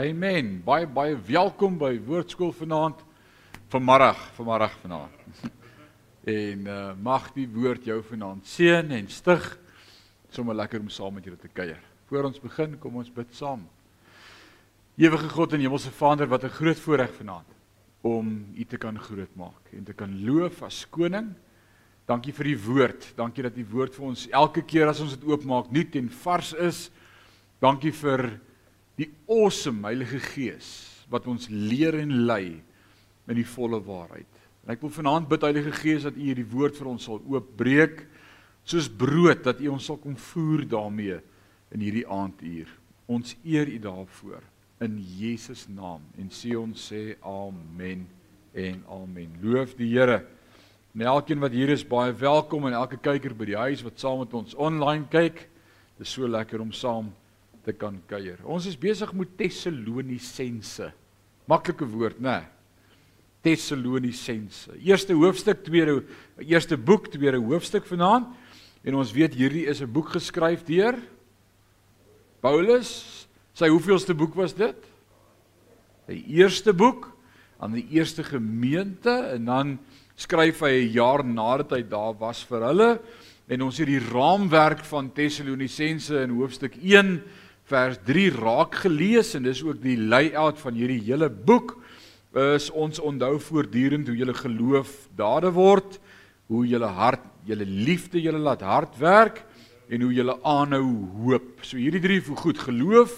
Amen. Baie baie welkom by Woordskool vanaand. Vanmiddag, vanmiddag vanaand. En uh mag die woord jou vanaand seën en stig. Sommige lekker om saam met julle te kuier. Voor ons begin, kom ons bid saam. Ewige God en Hemelse Vader, wat 'n groot voorreg vanaand om U te kan grootmaak en te kan loof as koning. Dankie vir die woord. Dankie dat die woord vir ons elke keer as ons dit oopmaak nuut en vars is. Dankie vir die awesome Heilige Gees wat ons leer en lei in die volle waarheid. En ek wil vanaand bid Heilige Gees dat U hierdie woord vir ons sal oopbreek soos brood dat U ons sal kom voer daarmee in hierdie aanduur. Ons eer U daarvoor in Jesus naam en sê ons sê amen en amen. Loof die Here. En elkeen wat hier is, baie welkom en elke kyker by die huis wat saam met ons online kyk. Dit is so lekker om saam te kan kuier. Ons is besig met Tessalonisense. Maklike woord, né? Tessalonisense. Eerste hoofstuk, tweede eerste boek, tweede hoofstuk vanaand. En ons weet hierdie is 'n boek geskryf deur Paulus. Sy hoeveelste boek was dit? Die eerste boek aan die eerste gemeente en dan skryf hy 'n jaar nadat hy daar was vir hulle en ons het die raamwerk van Tessalonisense in hoofstuk 1 vers 3 raak gelees en dis ook die layout van hierdie hele boek is ons onthou voortdurend hoe julle geloof dade word hoe julle hart julle liefde julle laat hard werk en hoe julle aanhou hoop so hierdie drie voeg goed geloof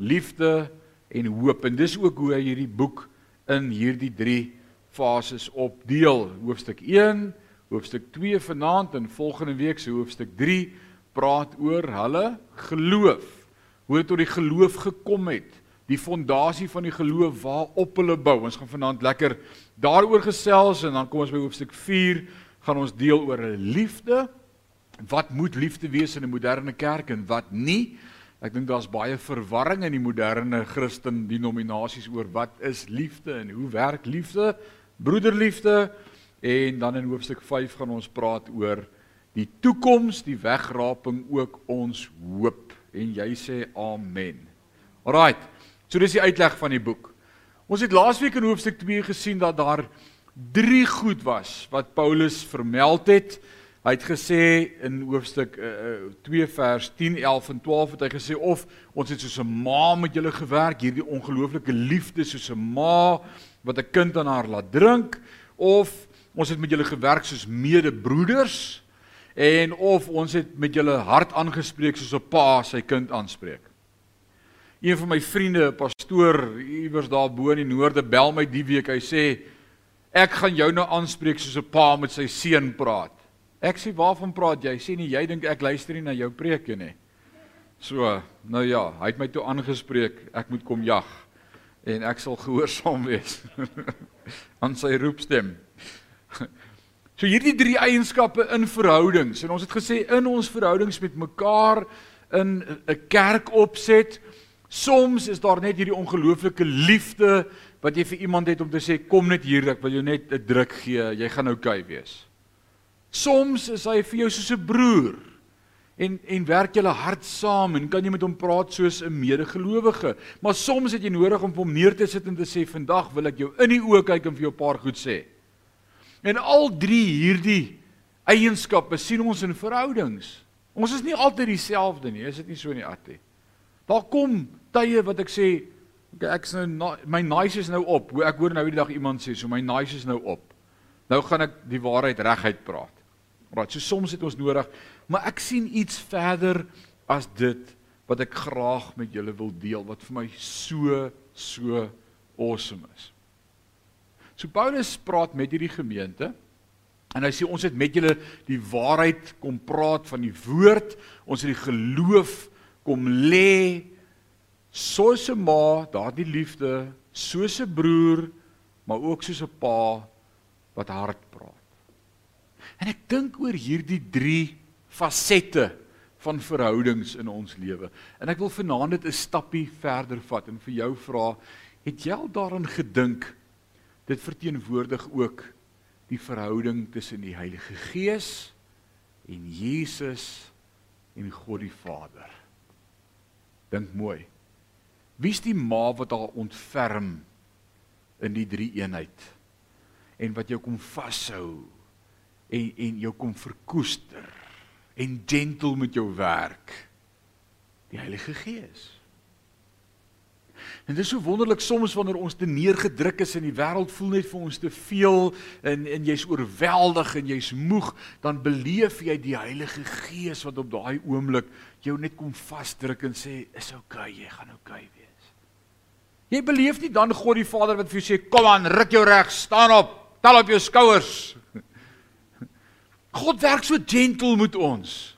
liefde en hoop en dis ook hoe hy hierdie boek in hierdie drie fases opdeel. Hoofstuk 1, hoofstuk 2 vanaand en volgende week se hoofstuk 3 praat oor hulle geloof. Hoe het tot die geloof gekom het? Die fondasie van die geloof waarop hulle bou. Ons gaan vanaand lekker daaroor gesels en dan kom ons by hoofstuk 4 gaan ons deel oor 'n liefde. Wat moet liefde wees in 'n moderne kerk en wat nie? Ek dink daar's baie verwarring in die moderne Christen denominasies oor wat is liefde en hoe werk liefde? broederliefde en dan in hoofstuk 5 gaan ons praat oor die toekoms, die wegraping ook ons hoop en jy sê amen. Alraight. So dis die uitleg van die boek. Ons het laasweek in hoofstuk 2 gesien dat daar drie goed was wat Paulus vermeld het. Hy het gesê in hoofstuk uh, 2 vers 10, 11 en 12 het hy gesê of ons het soos 'n ma met julle gewerk, hierdie ongelooflike liefde soos 'n ma wat 'n kind aan haar laat drink of ons het met julle gewerk soos medebroeders en of ons het met julle hart aangespreek soos 'n pa sy kind aanspreek. Een van my vriende, 'n pastoor iewers daar bo in die noorde bel my die week. Hy sê ek gaan jou nou aanspreek soos 'n pa met sy seun praat. Ek sê waarvan praat jy? Sê nie jy dink ek luister nie na jou preke nie. So, nou ja, hy het my toe aangespreek ek moet kom jag en ek sal gehoorsaam wees aan sy roepstem. So hierdie drie eienskappe in verhoudings en ons het gesê in ons verhoudings met mekaar in 'n kerk opset soms is daar net hierdie ongelooflike liefde wat jy vir iemand het om te sê kom net hier ek wil jou net 'n druk gee jy gaan oukei okay wees. Soms is hy vir jou soos 'n broer en en werk julle hard saam en kan jy met hom praat soos 'n medegelowige. Maar soms het jy nodig om hom neer te sit en te sê vandag wil ek jou in die oë kyk en vir jou 'n paar goed sê. En al drie hierdie eienskappe sien ons in verhoudings. Ons is nie altyd dieselfde nie, is dit nie so nie Attie? Daar kom tye wat ek sê ek is nou my nice is nou op. Ek hoor nou die dag iemand sê so my nice is nou op. Nou gaan ek die waarheid reguit praat. Right, so soms het ons nodig, maar ek sien iets verder as dit wat ek graag met julle wil deel wat vir my so so awesome is. So Paulus praat met hierdie gemeente en hy sê ons het met julle die waarheid kom praat van die woord, ons het die geloof kom lê soos 'n ma, daardie liefde, soos 'n broer, maar ook soos 'n pa wat hard praat. En ek dink oor hierdie 3 fasette van verhoudings in ons lewe. En ek wil vanaand dit 'n stappie verder vat en vir jou vra, het jy al daaraan gedink dit verteenwoordig ook die verhouding tussen die Heilige Gees en Jesus en God die Vader. Dink mooi. Wie's die ma wat haar ontferm in die drie eenheid en wat jou kom vashou en en jou kom verkoester en gentle met jou werk? Die Heilige Gees. En dit is so wonderlik soms wanneer ons te neergedruk is in die wêreld voel net vir ons te veel en en jy's oorweldig en jy's moeg, dan beleef jy die Heilige Gees wat op daai oomblik jou net kom vasdruk en sê is okay, jy gaan okay wees. Jy beleef nie dan God die Vader wat vir jou sê kom aan, ruk jou reg, staan op, tel op jou skouers. God werk so gentle met ons.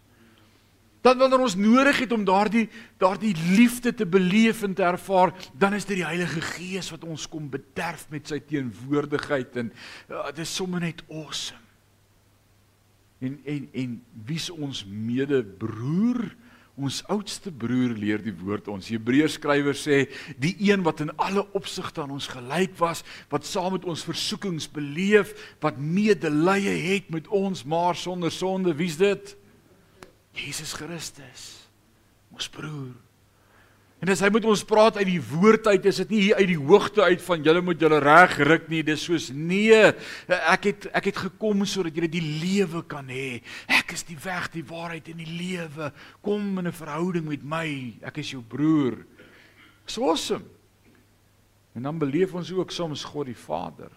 Dan wanneer ons nodig het om daardie daardie liefde te beleef en te ervaar, dan is dit die Heilige Gees wat ons kom bederf met sy teenwoordigheid en uh, dit is sommer net awesome. En en en wie's ons medebroer? Ons oudste broer leer die woord ons. Hebreërs skrywer sê die een wat in alle opsigte aan ons gelyk was, wat saam met ons versoekings beleef, wat medelee het met ons maar sonder sonde, wie's dit? Jesus Christus, ons broer. En as hy met ons praat uit die woord uit, is dit nie hier uit die hoogte uit van julle moet julle reg ruk nie. Dis soos nee, ek het ek het gekom sodat julle die lewe kan hê. Ek is die weg, die waarheid en die lewe. Kom in 'n verhouding met my. Ek is jou broer. So awesome. En dan beleef ons ook soms God die Vader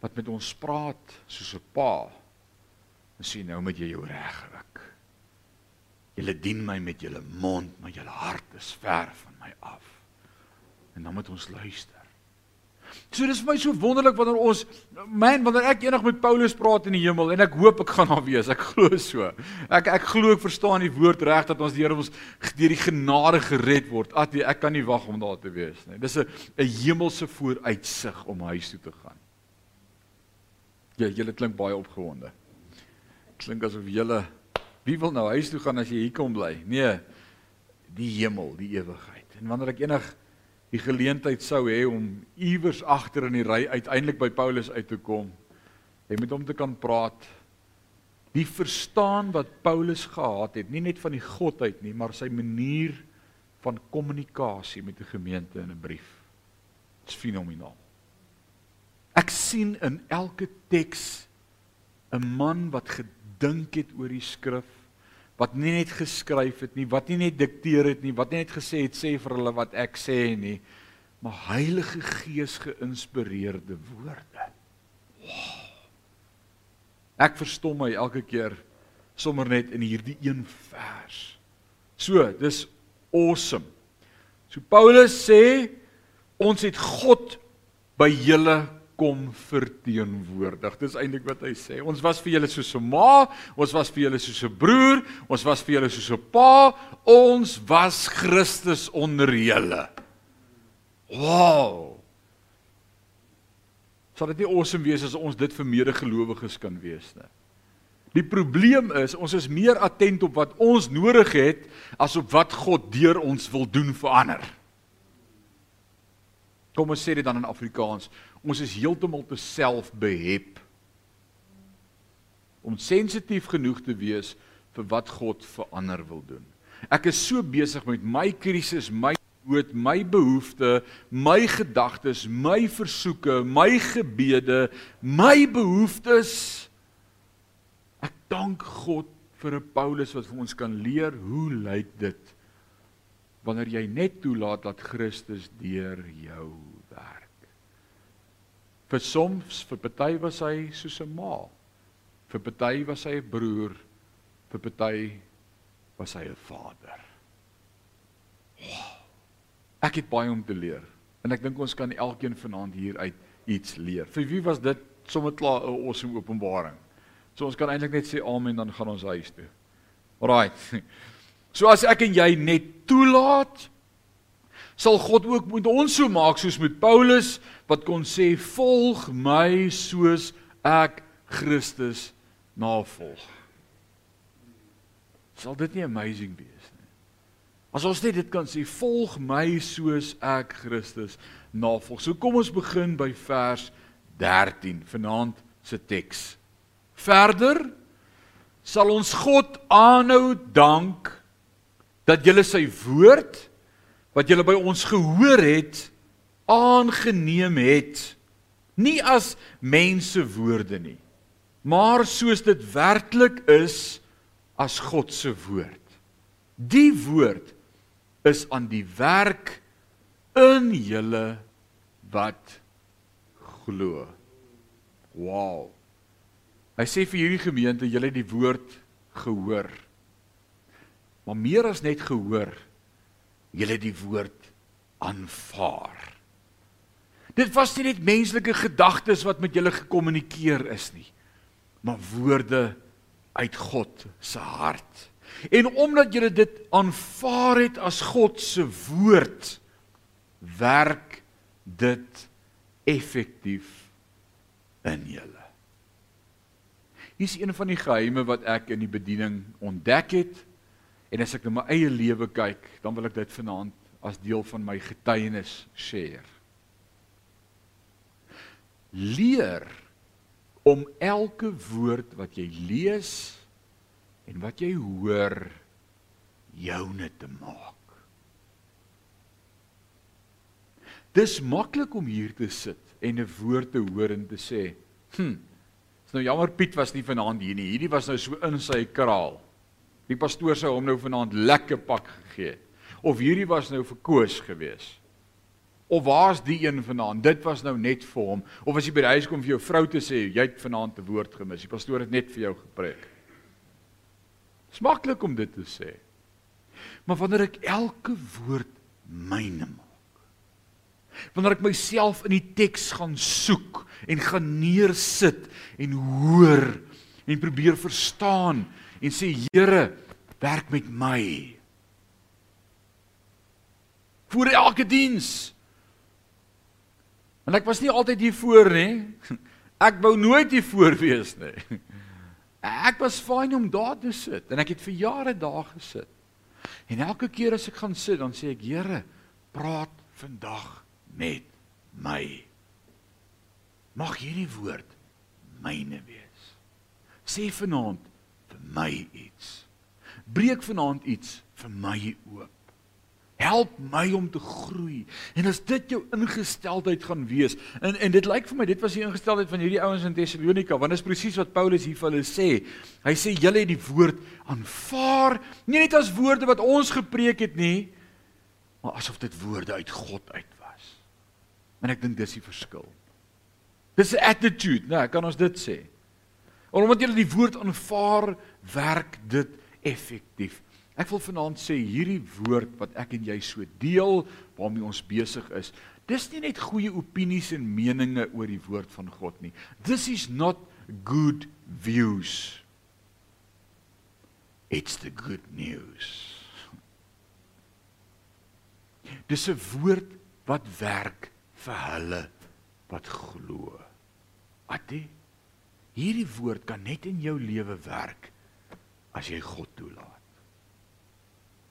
wat met ons praat soos 'n pa. En sê nou moet jy jou reg ruk. Julle dien my met julle mond, maar julle hart is ver van my af. En dan moet ons luister. So dis vir my so wonderlik wanneer ons man wanneer ek eendag met Paulus praat in die hemel en ek hoop ek gaan daar wees. Ek glo so. Ek ek glo ek verstaan die woord reg dat ons Here ons deur die genade gered word. At ek kan nie wag om daar te wees nie. Dis 'n 'n hemelse vooruitsig om huis toe te gaan. Ja, julle klink baie opgewonde. Klink asof julle Wie wil nou huis toe gaan as jy hier kom bly? Nee, die hemel, die ewigheid. En wanneer ek enig die geleentheid sou hê om iewers agter in die ry uiteindelik by Paulus uit te kom, jy met hom te kan praat. Die verstaan wat Paulus gehad het, nie net van die godheid nie, maar sy manier van kommunikasie met 'n gemeente in 'n brief. Dit's fenomenaal. Ek sien in elke teks 'n man wat gedink het oor die skrif wat nie net geskryf het nie, wat nie net dikteer het nie, wat nie net gesê het sê vir hulle wat ek sê nie, maar Heilige Gees geïnspireerde woorde. Wow. Ek verstom my elke keer sommer net in hierdie een vers. So, dis awesome. So Paulus sê ons het God by julle kom verteenwoordig. Dis eintlik wat hy sê. Ons was vir julle soos 'n ma, ons was vir julle soos 'n broer, ons was vir julle soos 'n pa, ons was Christus onder julle. Wow. Sal dit nie awesome wees as ons dit vir medegelowiges kan wees nie? Die probleem is ons is meer attent op wat ons nodig het as op wat God deur ons wil doen vir ander. Kom ons sê dit dan in Afrikaans. Ons is heeltemal te selfbehep om sensitief genoeg te wees vir wat God vir ander wil doen. Ek is so besig met my krisis, my dood, my behoeftes, my gedagtes, my versoeke, my gebede, my behoeftes. Ek dank God vir 'n Paulus wat vir ons kan leer hoe lyk dit wanneer jy net toelaat dat Christus deur jou Vir soms vir party was hy soos 'n ma. Vir party was hy 'n broer. Vir party was hy 'n vader. Wow. Ek het baie om te leer en ek dink ons kan elkeen vanaand hier uit iets leer. Vir wie was dit sommer klaar 'n awesome openbaring? So ons kan eintlik net sê amen dan gaan ons huis toe. Alraight. So as ek en jy net toelaat sal God ook met ons so maak soos met Paulus wat kon sê volg my soos ek Christus navolg. Sal dit nie amazing wees nie? As ons net dit kan sê volg my soos ek Christus navolg. So kom ons begin by vers 13 vanaand se teks. Verder sal ons God aanhou dank dat julle sy woord wat julle by ons gehoor het aangeneem het. Nie as mense woorde nie maar soos dit werklik is as God se woord. Die woord is aan die werk in julle wat glo. Wow. Hy sê vir hierdie gemeente julle het die woord gehoor. Maar meer as net gehoor julle die woord aanvaar Dit was nie net menslike gedagtes wat met julle gekommunikeer is nie, maar woorde uit God se hart. En omdat julle dit aanvaar het as God se woord, werk dit effektief in julle. Hier is een van die geheime wat ek in die bediening ontdek het en as ek na my eie lewe kyk, dan wil ek dit vanaand as deel van my getuienis share leer om elke woord wat jy lees en wat jy hoor joune te maak. Dis maklik om hier te sit en 'n woord te hoor en te sê, "Hm, is nou jammer Piet was nie vanaand hier nie. Hierdie was nou so in sy kraal. Die pastoor sou hom nou vanaand lekker pak gegee het. Of hierdie was nou verkoos geweest." Of waar's die een vanaand? Dit was nou net vir hom. Of as jy by die huis kom vir jou vrou te sê jy het vanaand 'n woord gemis. Die pastoor het net vir jou gepreek. Smaklik om dit te sê. Maar wanneer ek elke woord myne maak. Wanneer ek myself in die teks gaan soek en gaan neersit en hoor en probeer verstaan en sê Here, werk met my. Vir elke diens En ek was nie altyd hier voor nie. Ek wou nooit hier voor wees nie. Ek was fyn om daar te sit en ek het vir jare daar gesit. En elke keer as ek gaan sit, dan sê ek, Here, praat vandag met my. Mag hierdie woord myne wees. Sê vanaand vir my iets. Breek vanaand iets vir my oop. Help my om te groei. En as dit jou ingesteldheid gaan wees. En en dit lyk vir my dit was die ingesteldheid van hierdie ouens in Tessalonika, want dit is presies wat Paulus hier vir hulle sê. Hy sê julle het die woord aanvaar, nie net as woorde wat ons gepreek het nie, maar asof dit woorde uit God uit was. En ek dink dis die verskil. Dis 'n attitude, né? Nou, kan ons dit sê? Omdat julle die woord aanvaar, werk dit effektief. Ek wil vanaand sê hierdie woord wat ek en jy so deel waarmee ons besig is, dis nie net goeie opinies en meninge oor die woord van God nie. This is not good views. It's the good news. Dis 'n woord wat werk vir hulle wat glo. Atie. Hierdie woord kan net in jou lewe werk as jy God toelaat.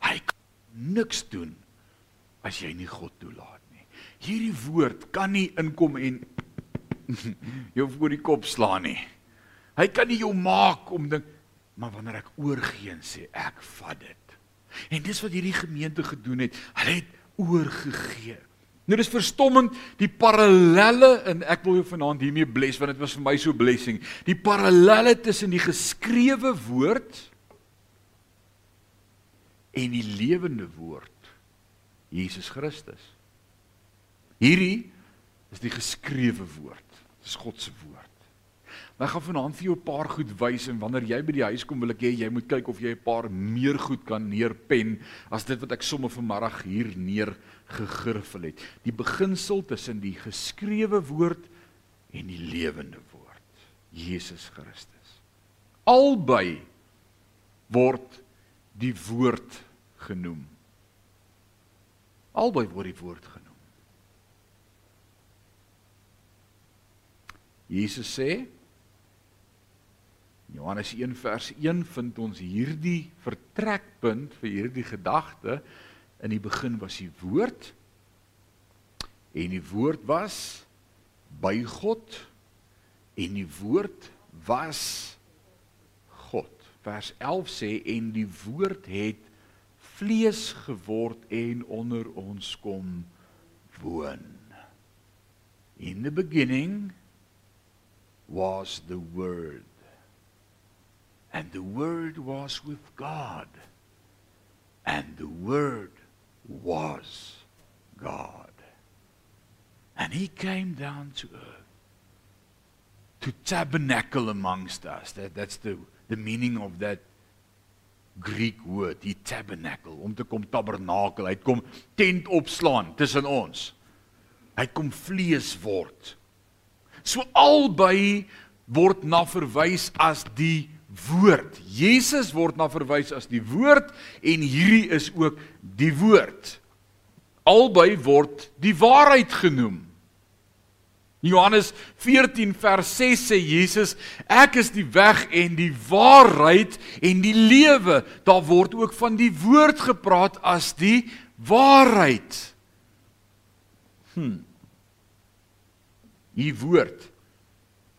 Hy kan niks doen as jy nie God toelaat nie. Hierdie woord kan nie inkom en jou voor die kop slaan nie. Hy kan nie jou maak om ding maar wanneer ek oorgee en sê ek vat dit. En dis wat hierdie gemeente gedoen het. Hulle het oorgegee. Nou dis verstommend die parallelle en ek wil jou vanaand hiermee bless want dit was vir my so blessing. Die parallelle tussen die geskrewe woord en die lewende woord Jesus Christus. Hierdie is die geskrewe woord. Dis God se woord. Maar ek gaan vanaand vir jou 'n paar goed wys en wanneer jy by die huis kom wil ek hê jy moet kyk of jy 'n paar meer goed kan neerpen as dit wat ek sommer vanmiddag hier neer gegriffel het. Die beginsel tussen die geskrewe woord en die lewende woord. Jesus Christus. Albei word die woord genoem. Albei word die woord genoem. Jesus sê Johannes 1 vers 1 vind ons hierdie vertrekpunt vir hierdie gedagte. In die begin was die woord. En die woord was by God. En die woord was God. Vers 11 sê en die woord het vlees geword en onder ons kom woon. In the beginning was the word and the word was with God and the word was God. And he came down to earth to tabernacle amongst us. That, that's the, the meaning of that Greek word, die tabernacle, om te kom tabernakel. Hy kom tent opslaan tussen ons. Hy kom vlees word. So albei word na verwys as die woord. Jesus word na verwys as die woord en hierdie is ook die woord. Albei word die waarheid genoem. Johannes 14 vers 6 sê Jesus, ek is die weg en die waarheid en die lewe. Daar word ook van die woord gepraat as die waarheid. Hm. Die woord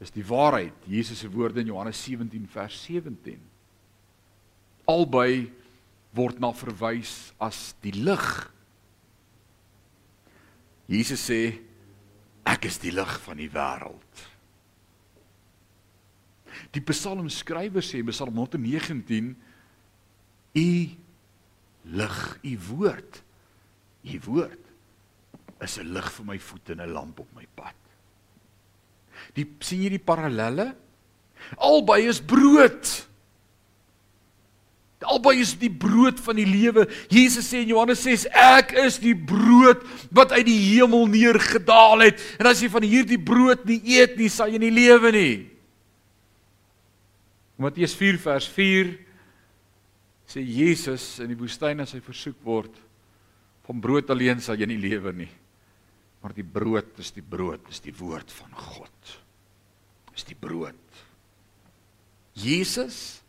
is die waarheid. Jesus se woorde in Johannes 17 vers 17. Albei word na verwys as die lig. Jesus sê Ek is die lig van die wêreld. Die psalmskrywer sê in Psalm 119 U lig, u woord, u woord is 'n lig vir my voete en 'n lamp op my pad. Die sien jy die parallelle? Albei is brood. Albei is die brood van die lewe. Jesus sê in Johannes 6: Ek is die brood wat uit die hemel neergedaal het. En as jy van hierdie brood nie eet nie, sal jy nie lewe nie. Matteus 4 vers 4 sê Jesus in die woestyn as hy versoek word van brood alleen sal jy nie lewe nie. Maar die brood is die brood, is die woord van God. Is die brood. Jesus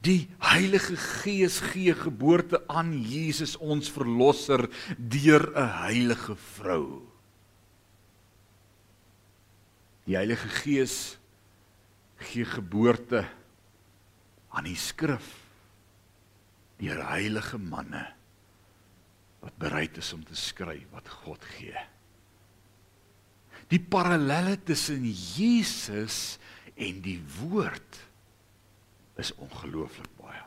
Die Heilige Gees gee geboorte aan Jesus ons verlosser deur 'n heilige vrou. Die Heilige Gees gee geboorte aan die skrif deur heilige manne wat bereid is om te skryf wat God gee. Die parallelle tussen Jesus en die woord is ongelooflik baie.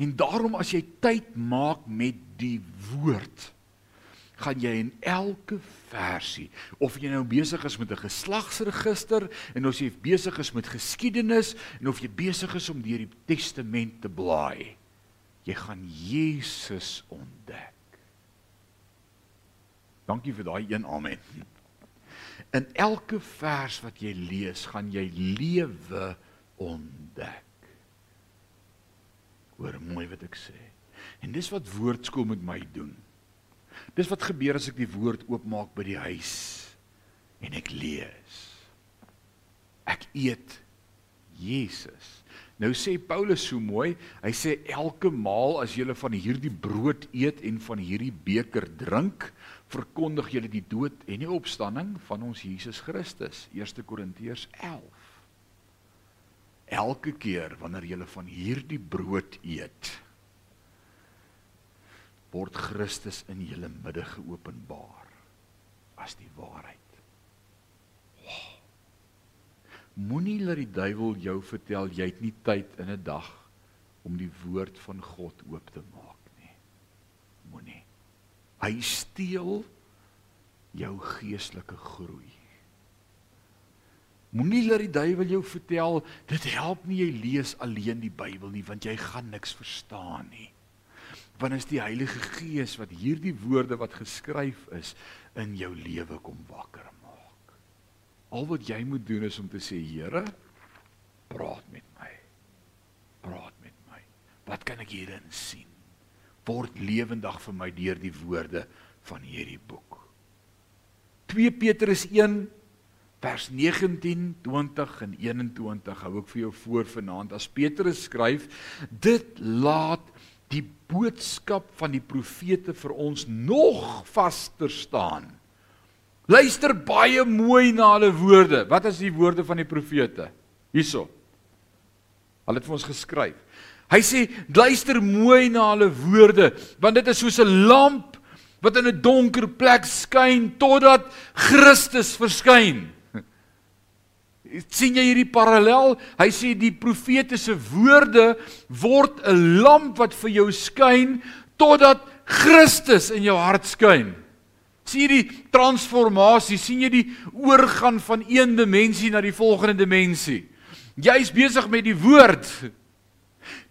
En daarom as jy tyd maak met die woord, gaan jy in elke versie of jy nou besig is met 'n geslagsregister en of jy besig is met geskiedenis en of jy besig is om deur die testament te blaai, jy gaan Jesus ontdek. Dankie vir daai een amen. In elke vers wat jy lees, gaan jy lewe ontdek. Hoor mooi wat ek sê. En dis wat woordskool met my doen. Dis wat gebeur as ek die woord oopmaak by die huis en ek lees. Ek eet Jesus. Nou sê Paulus so mooi, hy sê elke maal as jy van hierdie brood eet en van hierdie beker drink, verkondig jy die dood en die opstanding van ons Jesus Christus. 1 Korintiërs 11 elke keer wanneer jy van hierdie brood eet word Christus in julle midde geopenbaar as die waarheid. Wow. Moenie laat die duiwel jou vertel jy het nie tyd in 'n dag om die woord van God oop te maak. Hy steel jou geestelike groei. Moenie laat die duiwel jou vertel dit help nie jy lees alleen die Bybel nie want jy gaan niks verstaan nie. Want is die Heilige Gees wat hierdie woorde wat geskryf is in jou lewe kom wakker maak. Al wat jy moet doen is om te sê Here, praat met my. Praat met my. Wat kan ek hierin sien? Word lewendig vir my deur die woorde van hierdie boek. 2 Petrus 1 vers 19, 20 en 21 hou ek vir jou voor vanaand as Petrus skryf, dit laat die boodskap van die profete vir ons nog vaster staan. Luister baie mooi na hulle woorde. Wat is die woorde van die profete? Hierso. Hulle het vir ons geskryf. Hy sê luister mooi na hulle woorde want dit is soos 'n lamp wat in 'n donker plek skyn totdat Christus verskyn. sien jy hierdie parallel? Hy sê die profete se woorde word 'n lamp wat vir jou skyn totdat Christus in jou hart skyn. Sien jy die transformasie? sien jy die oorgaan van een dimensie na die volgende dimensie? Jy's besig met die woord.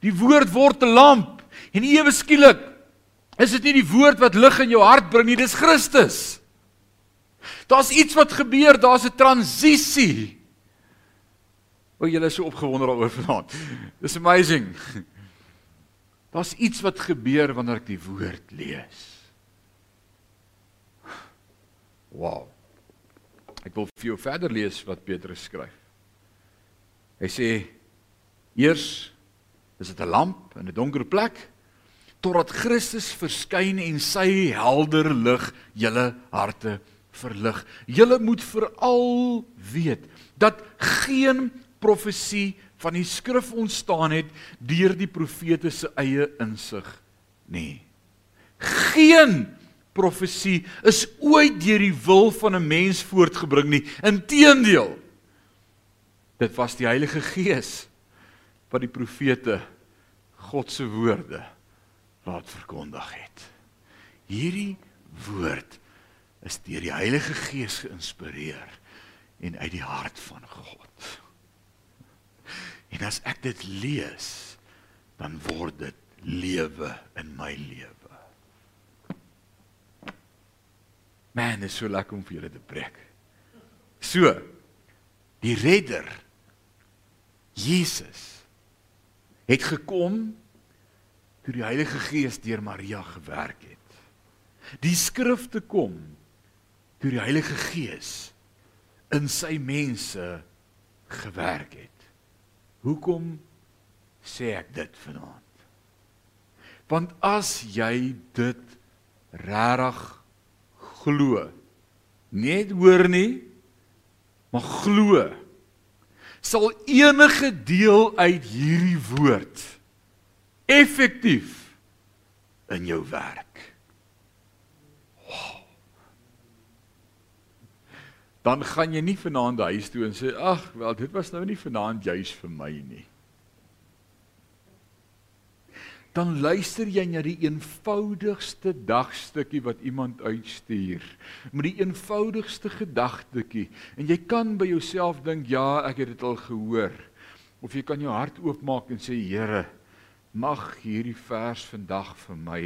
Die woord word 'n lamp en ewe skielik is dit nie die woord wat lig in jou hart bring nie, dis Christus. Daar's iets wat gebeur, daar's 'n transisie. O, julle is so opgewonde daaroor vanaand. Dis amazing. Daar's iets wat gebeur wanneer ek die woord lees. Wow. Ek wil vir jou verder lees wat Petrus skryf. Hy sê eers is dit 'n lamp in 'n donker plek totdat Christus verskyn en sy helder lig julle harte verlig. Julle moet veral weet dat geen profesie van die skrif ontstaan het deur die profete se eie insig nie. Geen profesie is ooit deur die wil van 'n mens voortgebring nie. Inteendeel. Dit was die Heilige Gees wat die profete God se woorde laat verkondig het. Hierdie woord is deur die Heilige Gees geïnspireer en uit die hart van God. En as ek dit lees, dan word dit lewe in my lewe. Man, dit is so lekker om vir julle te preek. So, die redder Jesus het gekom toe die Heilige Gees deur Maria gewerk het. Die skrifte kom toe die Heilige Gees in sy mense gewerk het. Hoekom sê ek dit vanaand? Want as jy dit regtig glo, net hoor nie, maar glo, sal enige deel uit hierdie woord effektief in jou werk. dan gaan jy nie vanaand huis toe en sê ag wel dit was nou nie vanaand juis vir my nie. Dan luister jy na die eenvoudigste dagstukkie wat iemand uitstuur. Met die eenvoudigste gedagtetjie en jy kan by jouself dink ja, ek het dit al gehoor. Of jy kan jou hart oopmaak en sê Here, mag hierdie vers vandag vir my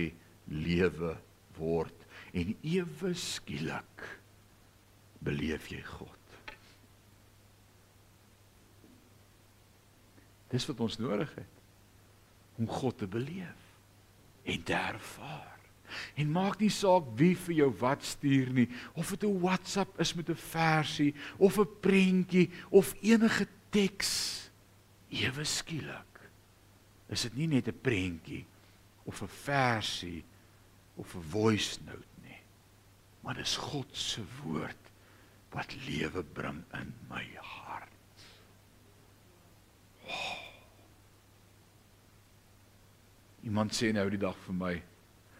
lewe word en ewe skielik beleef jy God. Dis wat ons nodig het om God te beleef en te ervaar. En maak nie saak wie vir jou wat stuur nie, of dit 'n WhatsApp is met 'n versie of 'n prentjie of enige teks ewe skielik. Is dit nie net 'n prentjie of 'n versie of 'n voice note nie, maar dis God se woord wat lewe bring in my hart. Oh. Iemand sê nou die dag vir my,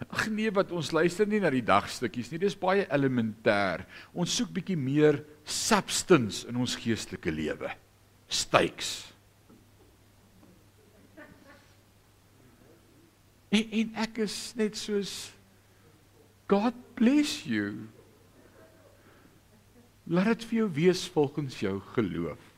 ag nee, wat ons luister nie na die dagstukkies nie, dis baie elementêr. Ons soek bietjie meer substance in ons geestelike lewe. Stakes. En, en ek is net soos God bless you. Laat dit vir jou wees volgens jou geloof.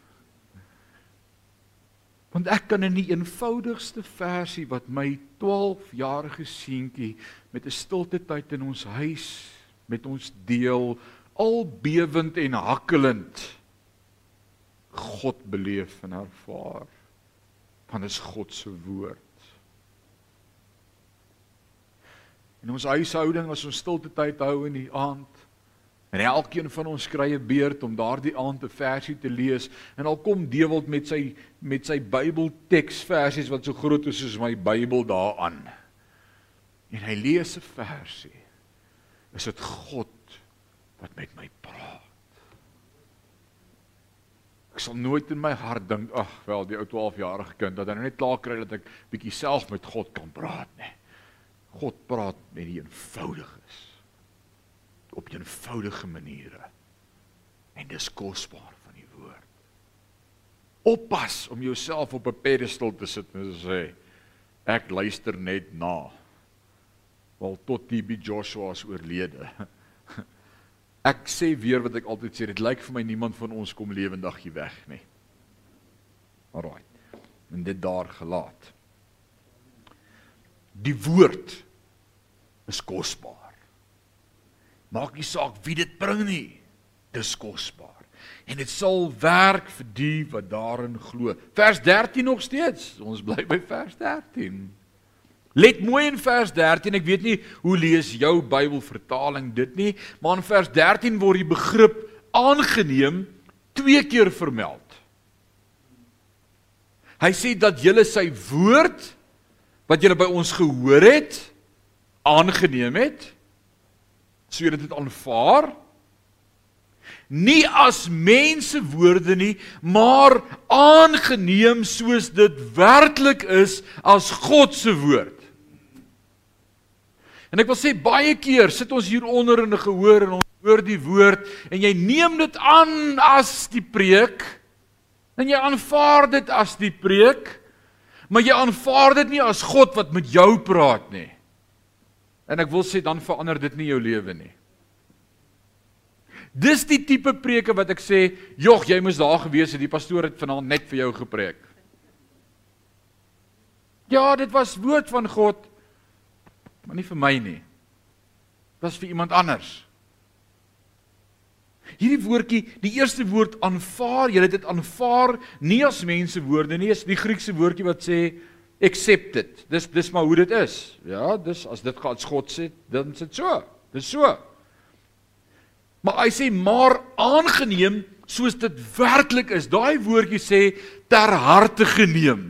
Want ek kan in die eenvoudigste versie wat my 12-jarige seentjie met 'n stilte tyd in ons huis met ons deel, al bewend en hakkelend God beleef en ervaar. Want dit is God se woord. In ons huishouding as ons stilte tyd hou in die aand En elkeen van ons kry 'n beurt om daardie aand 'n versie te lees en al kom Dewald met sy met sy Bybelteksversies wat so groot is soos my Bybel daaraan. En hy lees 'n versie. Is dit God wat met my praat? Ek sal nooit in my hart dink, ag, wel, die ou 12-jarige kind dat hy nou net klaar kry dat ek bietjie self met God kan praat nie. God praat met die eenvoudiges op eenvoudige maniere. En dis kosbaar van die woord. Oppas om jouself op 'n pedestal te sit en te sê ek luister net na. Wel tot TB Joshua is oorlede. Ek sê weer wat ek altyd sê, dit lyk vir my niemand van ons kom lewendig hier weg nie. Alraai. En dit daar gelaat. Die woord is kosbaar. Maak nie saak wie dit bring nie. Dis kosbaar. En dit sal werk vir die wat daarin glo. Vers 13 nog steeds. Ons bly by vers 13. Let mooi in vers 13. Ek weet nie hoe lees jou Bybelvertaling dit nie, maar in vers 13 word die begrip aangeneem twee keer vermeld. Hy sê dat julle sy woord wat julle by ons gehoor het aangeneem het. So jy dit aanvaar nie as mense woorde nie, maar aangeneem soos dit werklik is as God se woord. En ek wil sê baie keer sit ons hier onder in 'n gehoor en ons hoor die woord en jy neem dit aan as die preek en jy aanvaar dit as die preek, maar jy aanvaar dit nie as God wat met jou praat nie. En ek wil sê dan verander dit nie jou lewe nie. Dis die tipe preke wat ek sê, "Jog, jy moes daar gewees het. Die pastoor het vanaand net vir jou gepreek." Ja, dit was woord van God maar nie vir my nie. Dit was vir iemand anders. Hierdie woordjie, die eerste woord aanvaar, jy het dit aanvaar nie as mense woorde nie, is die Griekse woordjie wat sê accept it. Dis dis maar hoe dit is. Ja, dis as dit gaan God sê, dan is dit so. Dis so. Maar hy sê maar aangeneem soos dit werklik is. Daai woordjie sê ter harte geneem.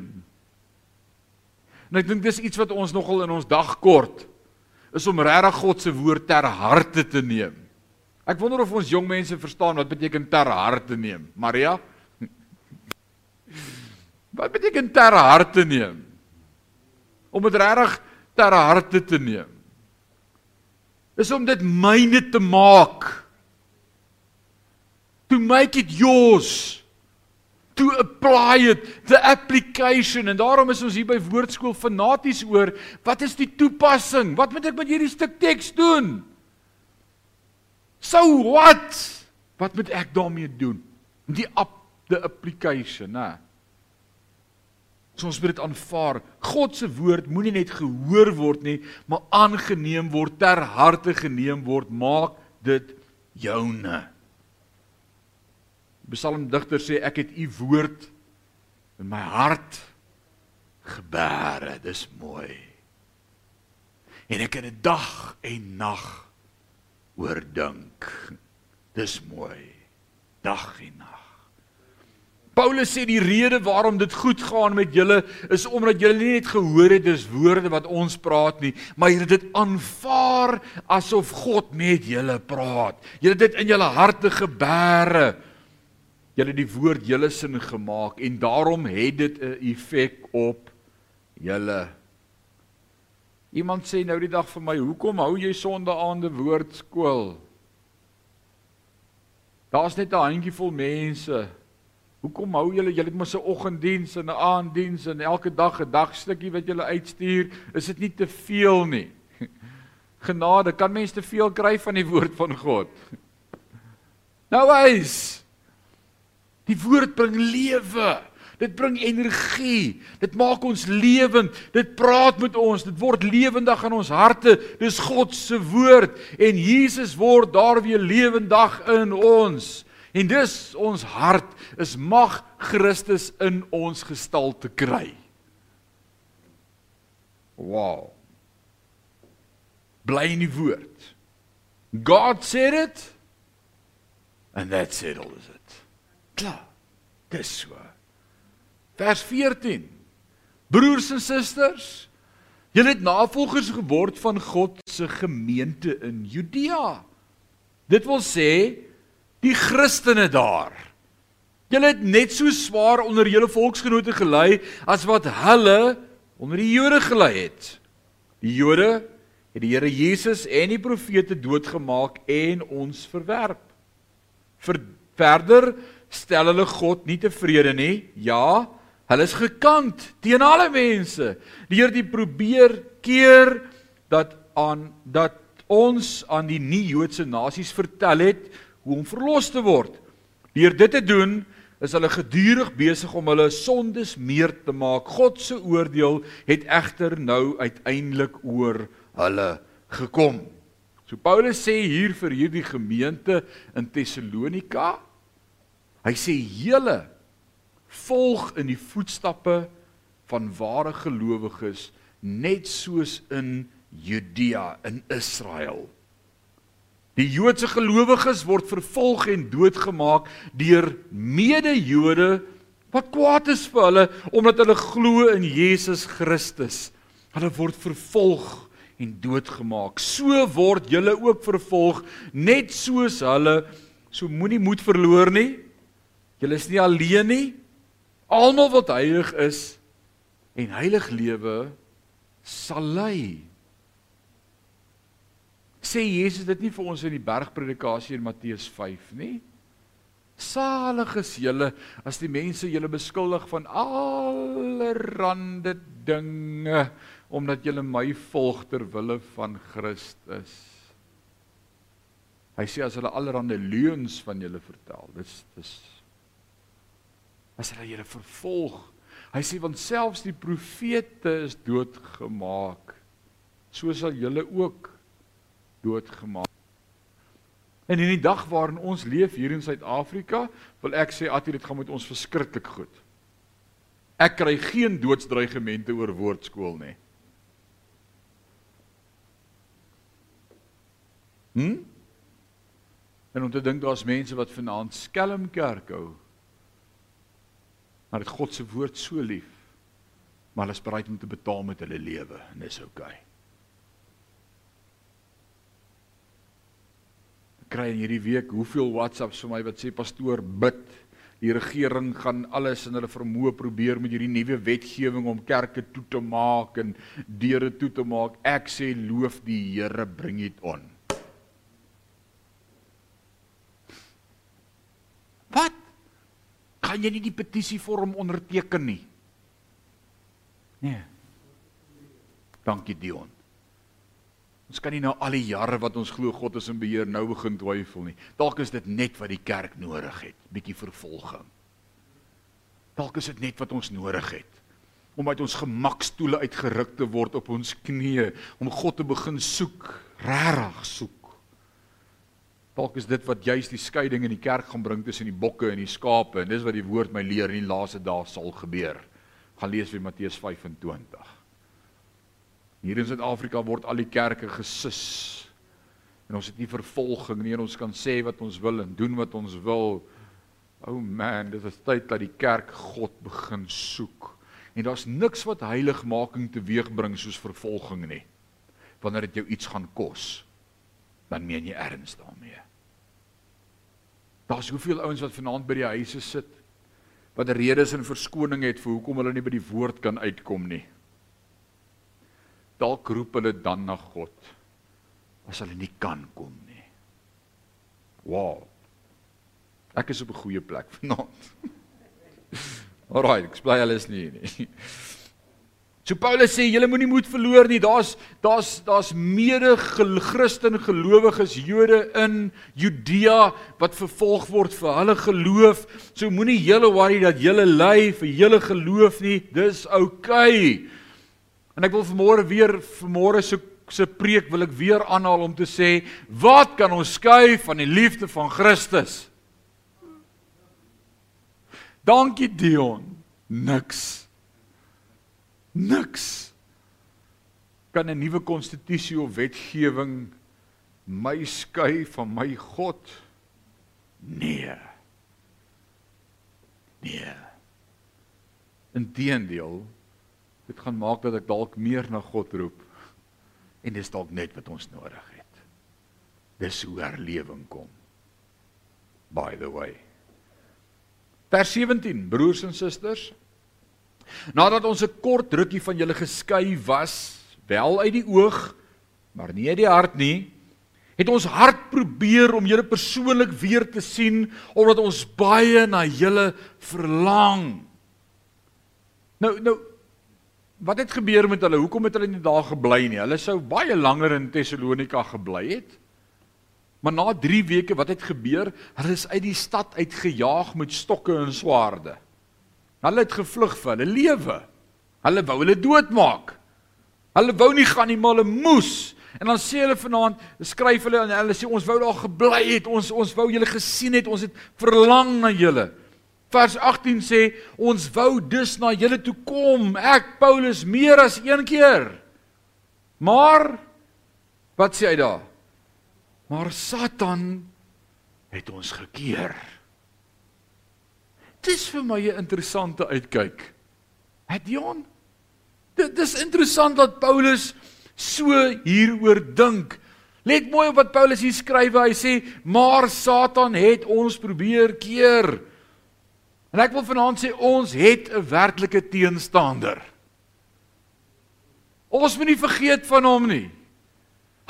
En ek dink dis iets wat ons nogal in ons dag kort is om regtig God se woord ter harte te neem. Ek wonder of ons jong mense verstaan wat beteken ter harte neem. Maria? Wat beteken ter harte neem? Om dit regtig ter harte te neem. Is om dit myne te maak. To make it yours. To apply it. The application. En daarom is ons hier by woordskool fanaties oor wat is die toepassing? Wat moet ek met hierdie stuk teks doen? So what? Wat moet ek daarmee doen? Die app the application nê so ons moet dit aanvaar God se woord moenie net gehoor word nie maar aangeneem word ter harte geneem word maak dit joune Psalmdigter sê ek het u woord in my hart gebere. Dis mooi. En ek het dit dag en nag oordink. Dis mooi. Dag en nag. Paulus sê die rede waarom dit goed gaan met julle is omdat julle nie net gehoor het dis woorde wat ons praat nie, maar julle dit aanvaar asof God met julle praat. Julle dit in julle harte gebere julle die woord julle sin gemaak en daarom het dit 'n effek op julle. Iemand sê nou die dag vir my, "Hoekom hou jy sondeaande woordskool?" Daar's net 'n handjievol mense. Hoekom hou julle julle het mos 'n oggenddiens en 'n aanddiens en elke dag 'n dagstukkie wat julle uitstuur? Is dit nie te veel nie? Genade, kan mense te veel kry van die woord van God? Nou wys. Die woord bring lewe. Dit bring energie. Dit maak ons lewend. Dit praat met ons. Dit word lewendig in ons harte. Dis God se woord en Jesus word daar weer lewendig in ons. En dis ons hart is mag Christus in ons gestalte kry. Wow. Bly in die woord. God said it and that's it all is it. Klaar. Dis so. Vers 14. Broers en susters, julle het navolgers geword van God se gemeente in Judea. Dit wil sê die Christene daar. Julle het net so swaar onder julle volksgenote gelei as wat hulle onder die Jode gelei het. Die Jode het die Here Jesus en die profete doodgemaak en ons verwerp. Ver, verder stel hulle God nie tevrede nie. Ja, hulle is gekant teen alle mense. Die Here het probeer keer dat aan dat ons aan die nie-Joodse nasies vertel het hoe om verlos te word. Deur dit te doen, is hulle gedurig besig om hulle sondes meer te maak. God se oordeel het egter nou uiteindelik oor hulle gekom. So Paulus sê hier vir hierdie gemeente in Tessalonika, hy sê julle volg in die voetstappe van ware gelowiges net soos in Judea in Israel. Die Joodse gelowiges word vervolg en doodgemaak deur mede-Jode wat kwaad is vir hulle omdat hulle glo in Jesus Christus. Hulle word vervolg en doodgemaak. So word julle ook vervolg net soos hulle. So moenie moed verloor nie. Julle is nie alleen nie. Almal wat heilig is en heilig lewe sal lei. Sê Jesus dit nie vir ons in die bergpredikasie in Matteus 5 nie? Salig is julle as die mense julle beskuldig van allerlei dinge omdat julle my volg ter wille van Christus. Hy sê as hulle allerlei leuns van julle vertel, dis dis as hulle julle vervolg. Hy sê want selfs die profete is doodgemaak. So sal julle ook doodgemaak. En in die dag waarin ons leef hier in Suid-Afrika, wil ek sê Attie dit gaan met ons verskriklik goed. Ek kry geen doodsdreigemente oor woordskool nie. Hm? En om te dink daar's mense wat vanaand skelm kerk hou. Maar dit God se woord so lief. Maar hulle is bereid om te betaal met hulle lewe en dis oukei. Okay. Kry in hierdie week hoeveel WhatsApps vir my wat sê pastoor bid. Die regering gaan alles in hulle vermoë probeer met hierdie nuwe wetgewing om kerke toe te maak en deure toe te maak. Ek sê loof die Here, bring dit on. Wat? Gaan jy nie die petisie vorm onderteken nie? Nee. Dankie Dion. Ons kan nie nou al die jare wat ons glo God is in beheer nou begin twyfel nie. Dalk is dit net wat die kerk nodig het, bietjie vervolging. Dalk is dit net wat ons nodig het om uit ons gemakstoele uitgeruk te word op ons knieë om God te begin soek, regtig soek. Dalk is dit wat juis die skeiding in die kerk gaan bring tussen die bokke en die skape en dis wat die woord my leer in die laaste dae sal gebeur. Gaan lees weer Matteus 25. Hier in Suid-Afrika word al die kerke gesis. En ons het nie vervolging nie en ons kan sê wat ons wil en doen wat ons wil. O oh man, dit is tyd dat die kerk God begin soek. En daar's niks wat heiligmaking teweegbring soos vervolging nie. Wanneer dit jou iets gaan kos, dan meen jy erns daarmee. Daar's hoeveel ouens wat vanaand by die huise sit wat redes en verskoning het vir hoekom hulle nie by die woord kan uitkom nie. Dalk roep hulle dan na God as hulle nie kan kom nie. Wow. Ek is op 'n goeie plek vanaand. Alraai, ek bly alles nie nie. So Paulus sê julle moenie moed verloor nie. Daar's daar's daar's mede Christen gelowiges Jode in Judea wat vervolg word vir hulle geloof. So moenie julle worry dat julle ly vir julle geloof nie. Dis oukei. Okay. En ek wil vanmôre weer vanmôre se se preek wil ek weer aanhaal om te sê wat kan ons skei van die liefde van Christus? Dankie Dion. Niks. Niks. Kan 'n nuwe konstitusie of wetgewing my skei van my God? Nee. Nee. Inteendeel, dit gaan maak dat ek dalk meer na God roep. En dis dalk net wat ons nodig het. Dis hoe herlewing kom. By the way. Vers 17, broers en susters. Nadat ons 'n kort rukkie van julle geskei was, wel uit die oog, maar nie uit die hart nie, het ons hart probeer om julle persoonlik weer te sien omdat ons baie na julle verlang. Nou nou wat het gebeur met hulle? Hoekom het hulle nie daar gebly nie? Hulle sou baie langer in Tessalonika gebly het. Maar na 3 weke wat het gebeur? Hulle is uit die stad uitgejaag met stokke en swaarde. Hulle het gevlug vir hulle lewe. Hulle wou hulle doodmaak. Hulle wou nie gaan nie, maar hulle moes. En dan sê hulle vanaand, skryf hulle en hulle sê ons wou daar gebly het. Ons ons wou julle gesien het. Ons het verlang na julle. Vers 18 sê ons wou dus na julle toe kom. Ek Paulus meer as een keer. Maar wat sê hy daar? Maar Satan het ons gekeer. Dit is vir my 'n interessante uitkyk. Het Dion? Dit is interessant dat Paulus so hieroor dink. Let mooi op wat Paulus hier skryf. Hy sê: "Maar Satan het ons probeer keer." En ek wil vanaand sê ons het 'n werklike teenstander. Ons moet nie vergeet van hom nie.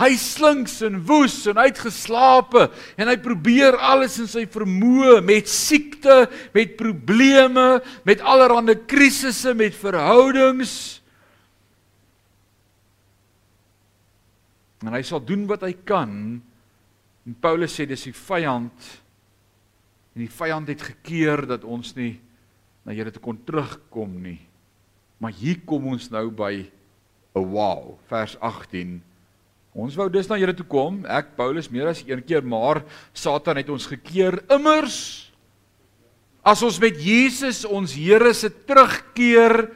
Hy slinks en woes en uitgeslape en hy probeer alles in sy vermoë met siekte, met probleme, met allerlei krisisse, met verhoudings. En hy sal doen wat hy kan. En Paulus sê dis die vyand en die vyand het gekeer dat ons nie na Here toe kon terugkom nie. Maar hier kom ons nou by 'n wow, vers 18 Ons wou dus na julle toe kom, ek Paulus meer as een keer, maar Satan het ons gekeer immers. As ons met Jesus ons Here se terugkeer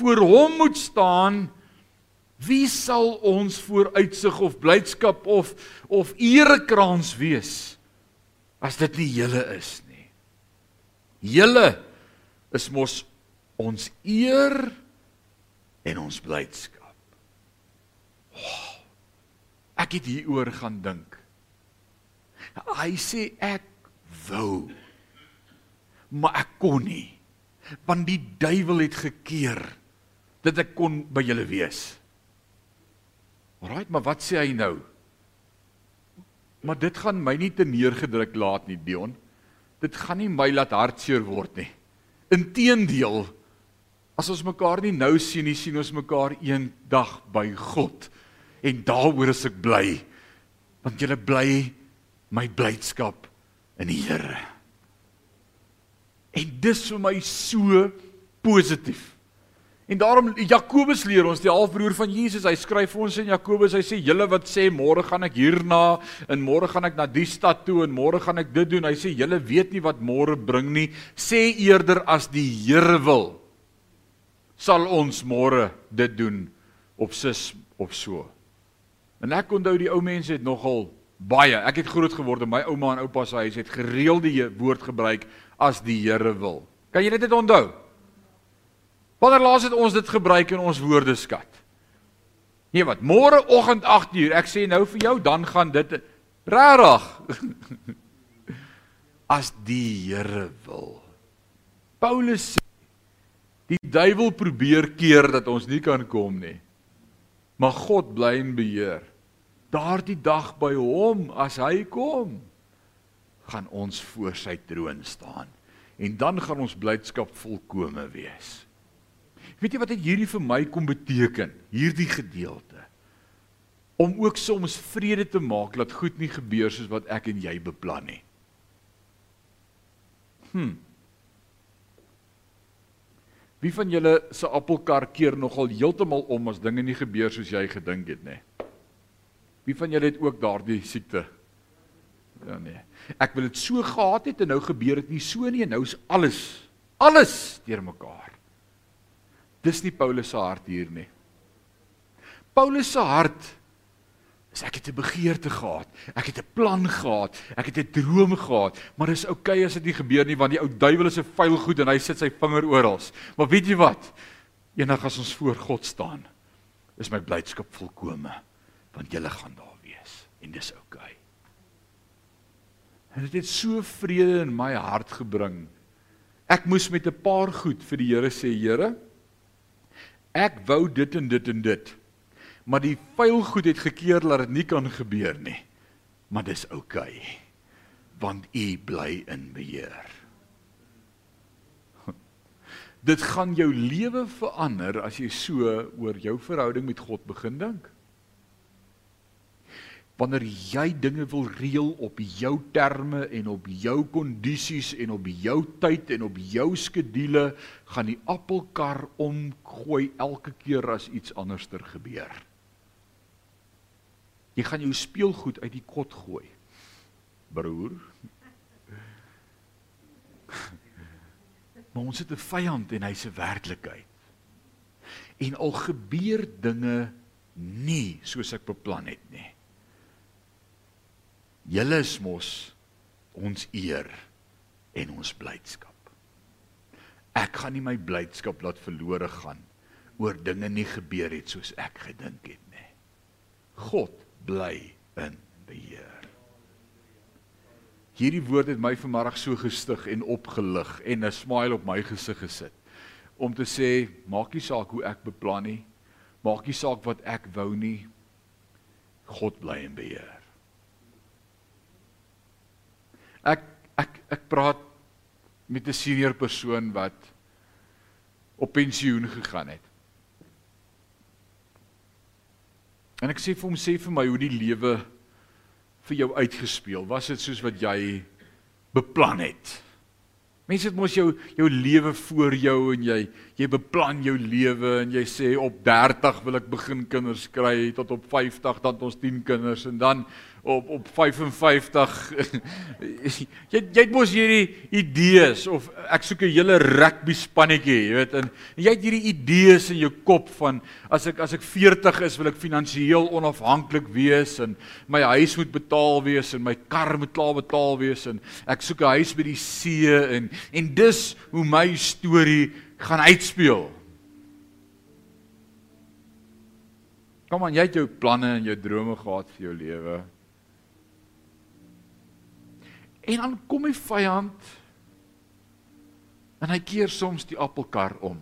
voor hom moet staan, wie sal ons vooruitsig of blydskap of of erekrans wees as dit nie julle is nie. Julle is mos ons eer en ons blydskap. Oh. Ek het hieroor gaan dink. Hy sê ek wou maar ek kon nie want die duiwel het gekeer dat ek kon by julle wees. Alraai, maar wat sê hy nou? Maar dit gaan my nie te neergedruk laat nie, Dion. Dit gaan nie my laat hartseer word nie. Inteendeel, as ons mekaar nie nou sien nie, sien ons mekaar eendag by God en daaroor is ek bly want julle bly my blydskap in die Here. En dis vir my so positief. En daarom Jakobus leer ons, die halfbroer van Jesus, hy skryf vir ons in Jakobus, hy sê julle wat sê môre gaan ek hierna en môre gaan ek na die stad toe en môre gaan ek dit doen. Hy sê julle weet nie wat môre bring nie. Sê eerder as die Here wil sal ons môre dit doen op sis of so. En ek onthou die ou mense het nogal baie. Ek het groot geword in my ouma en oupa se huis het gereeld die woord gebruik as die Here wil. Kan jy dit onthou? Wanneer laas het ons dit gebruik in ons woordeskat? Nee wat, môre oggend 8uur, ek sê nou vir jou, dan gaan dit regtig as die Here wil. Paulus sê die duiwel probeer keer dat ons nie kan kom nie. Maar God bly in beheer daardie dag by hom as hy kom gaan ons voor sy troon staan en dan gaan ons blydskap volkome wees. Weet jy wat dit hierdie vir my kom beteken? Hierdie gedeelte om ook soms vrede te maak dat goed nie gebeur soos wat ek en jy beplan nie. Hm. Wie van julle se appelkar keer nogal heeltemal om as dinge nie gebeur soos jy gedink het nie? Wie van julle het ook daardie siekte? Ja nee. Ek wil dit so gehad het en nou gebeur dit nie so nie en nou is alles alles deurmekaar. Dis nie Paulus se hart hier nie. Paulus se hart is ek het 'n begeerte gehad. Ek het 'n plan gehad. Ek het 'n droom gehad, maar dis oukei okay as dit nie gebeur nie want die ou duiwel is 'n vuil goed en hy sit sy vinger oral. Maar weet jy wat? Eendag as ons voor God staan, is my blydskap volkome want julle gaan daar wees en dis oukei. Okay. En dit het so vrede in my hart gebring Ek moes met 'n paar goed vir die Here sê, Here, ek wou dit en dit en dit. Maar die vuil goed het gekeer dat dit nie kan gebeur nie. Maar dis oukei. Okay, want U bly in beheer. Dit gaan jou lewe verander as jy so oor jou verhouding met God begin dink wanneer jy dinge wil reël op jou terme en op jou kondisies en op jou tyd en op jou skedule gaan die appelkar omgooi elke keer as iets anderster gebeur. Jy gaan jou speelgoed uit die kot gooi. Broer. Maar ons het 'n vyand en hy's 'n werklikheid. En al gebeur dinge nie soos ek beplan het nie Julle is mos ons eer en ons blydskap. Ek gaan nie my blydskap laat verlore gaan oor dinge nie gebeur het soos ek gedink het nie. God bly in beheer. Hierdie woord het my vanmiddag so gestig en opgelig en 'n smile op my gesig gesit om te sê maak nie saak hoe ek beplan nie, maak nie saak wat ek wou nie. God bly in beheer. Ek ek ek praat met 'n senior persoon wat op pensioen gegaan het. En ek sê vir hom sê vir my hoe die lewe vir jou uitgespeel. Was dit soos wat jy beplan het? Mense het mos jou jou lewe voor jou en jy jy beplan jou lewe en jy sê op 30 wil ek begin kinders kry tot op 50 dan ons 10 kinders en dan op op 55 jy jy het mos hierdie idees of ek soek 'n hele rugby spannetjie jy weet en, en jy het hierdie idees in jou kop van as ek as ek 40 is wil ek finansiëel onafhanklik wees en my huis moet betaal wees en my kar moet klaar betaal wees en ek soek 'n huis by die see en en dis hoe my storie gaan uitspeel Kom aan, jy het jou planne en jou drome gehad vir jou lewe. En dan kom die vyand en hy keer soms die appelkar om.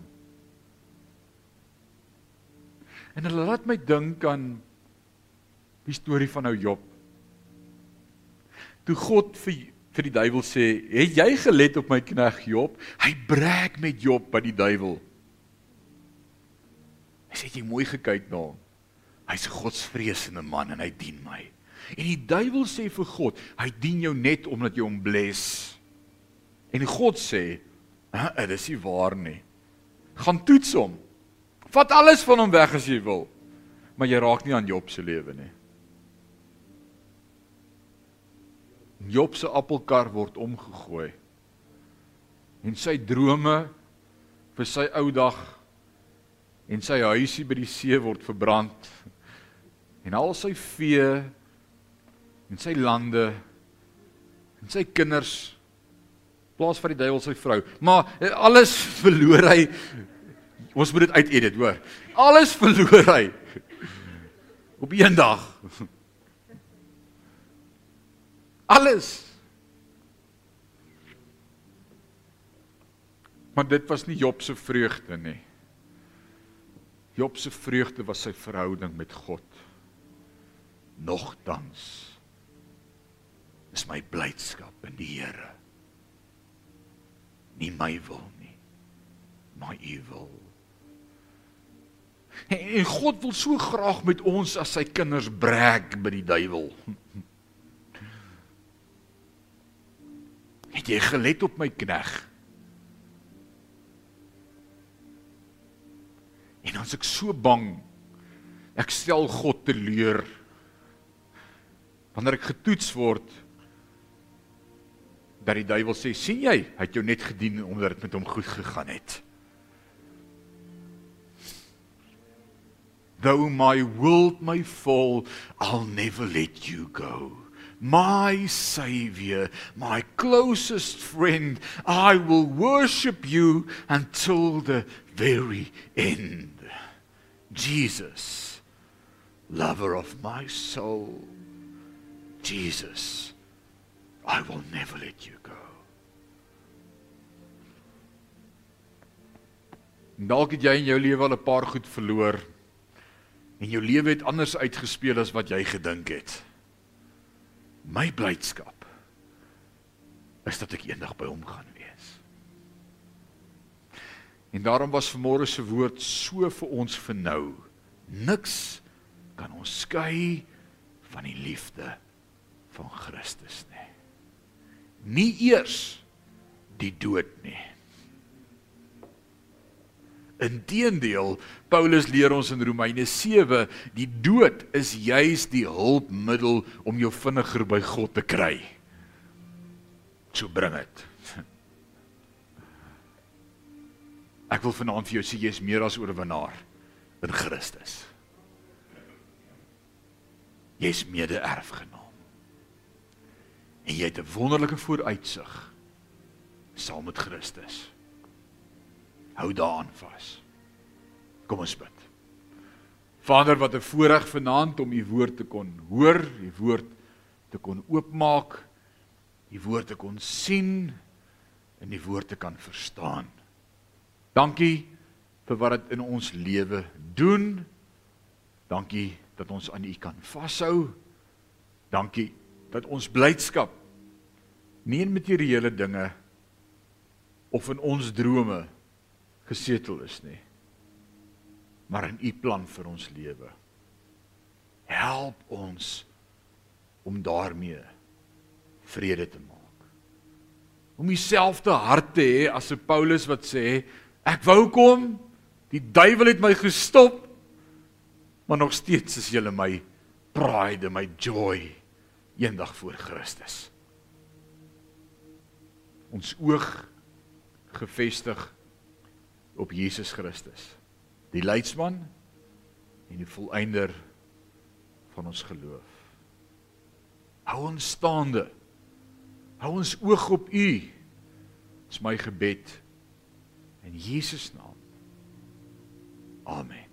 En hulle laat my dink aan die storie van ou Job. Toe God vir vir die duiwel sê, "Het jy gelet op my knegg Job?" Hy breek met Job by die duiwel. Hy sê jy mooi gekyk na hom. Hy's 'n godsvreesende man en hy dien my. En die duiwel sê vir God, hy dien jou net omdat jy hom bless. En God sê, "Ag, dit is nie waar nie. Gaan toets hom. Vat alles van hom weg as jy wil, maar jy raak nie aan Job se lewe nie." Job se appelkar word omgegooi. En sy drome vir sy ou dag en sy huisie by die see word verbrand. En al sy vee en sy lande en sy kinders plaas vir die duiwel sy vrou. Maar eh, alles verloor hy. Ons moet dit uitedit, hoor. Alles verloor hy. Op een dag. Alles. Maar dit was nie Job se vreugde nie. Job se vreugde was sy verhouding met God. Nogtans is my blydskap in die Here. Nie my wil nie, maar U wil. En God wil so graag met ons as sy kinders breek by die duiwel. Het jy gelet op my knegg? En as ek so bang, ek stel God teleur. Wanneer ek getoets word, dat die duiwel sê, sien jy, hy het jou net gedien omdat dit met hom goed gegaan het. Though my world may fall, I'll never let you go. My savior, my closest friend, I will worship you until the very end. Jesus, lover of my soul. Jesus, I will never let you go. Dalk het jy in jou lewe al 'n paar goed verloor en jou lewe het anders uitgespeel as wat jy gedink het. My blydskap is dat ek eendag by hom gaan wees. En daarom was vanmôre se woord so vir ons vir nou. Niks kan ons skei van die liefde van Christus nie. Eers die dood nie. Inteendeel, Paulus leer ons in Romeine 7, die dood is juis die hulpmiddel om jou vinniger by God te kry. So bring dit. Ek wil vanaand vir jou sê jy is meer as oorwinnaar in Christus. Jy is mede-erfgenaam. En jy het 'n wonderlike vooruitsig saam met Christus. Hou daaraan vas. Kom ons bid. Vader, wat 'n voorreg vanaand om u woord te kon hoor, u woord te kon oopmaak, u woord te kon sien en die woord te kan verstaan. Dankie vir wat dit in ons lewe doen. Dankie dat ons aan u kan vashou. Dankie dat ons blydskap nie in materiële dinge of in ons drome gesetel is nie maar in u plan vir ons lewe. Help ons om daarmee vrede te maak. Om dieselfde hart te hê as 'n Paulus wat sê ek wou kom die duiwel het my gestop maar nog steeds is jy my pride my joy eendag voor Christus ons oog gefestig op Jesus Christus, die leidsman en die volëinder van ons geloof. Hou ons staande. Hou ons oog op U. Dis my gebed in Jesus naam. Amen.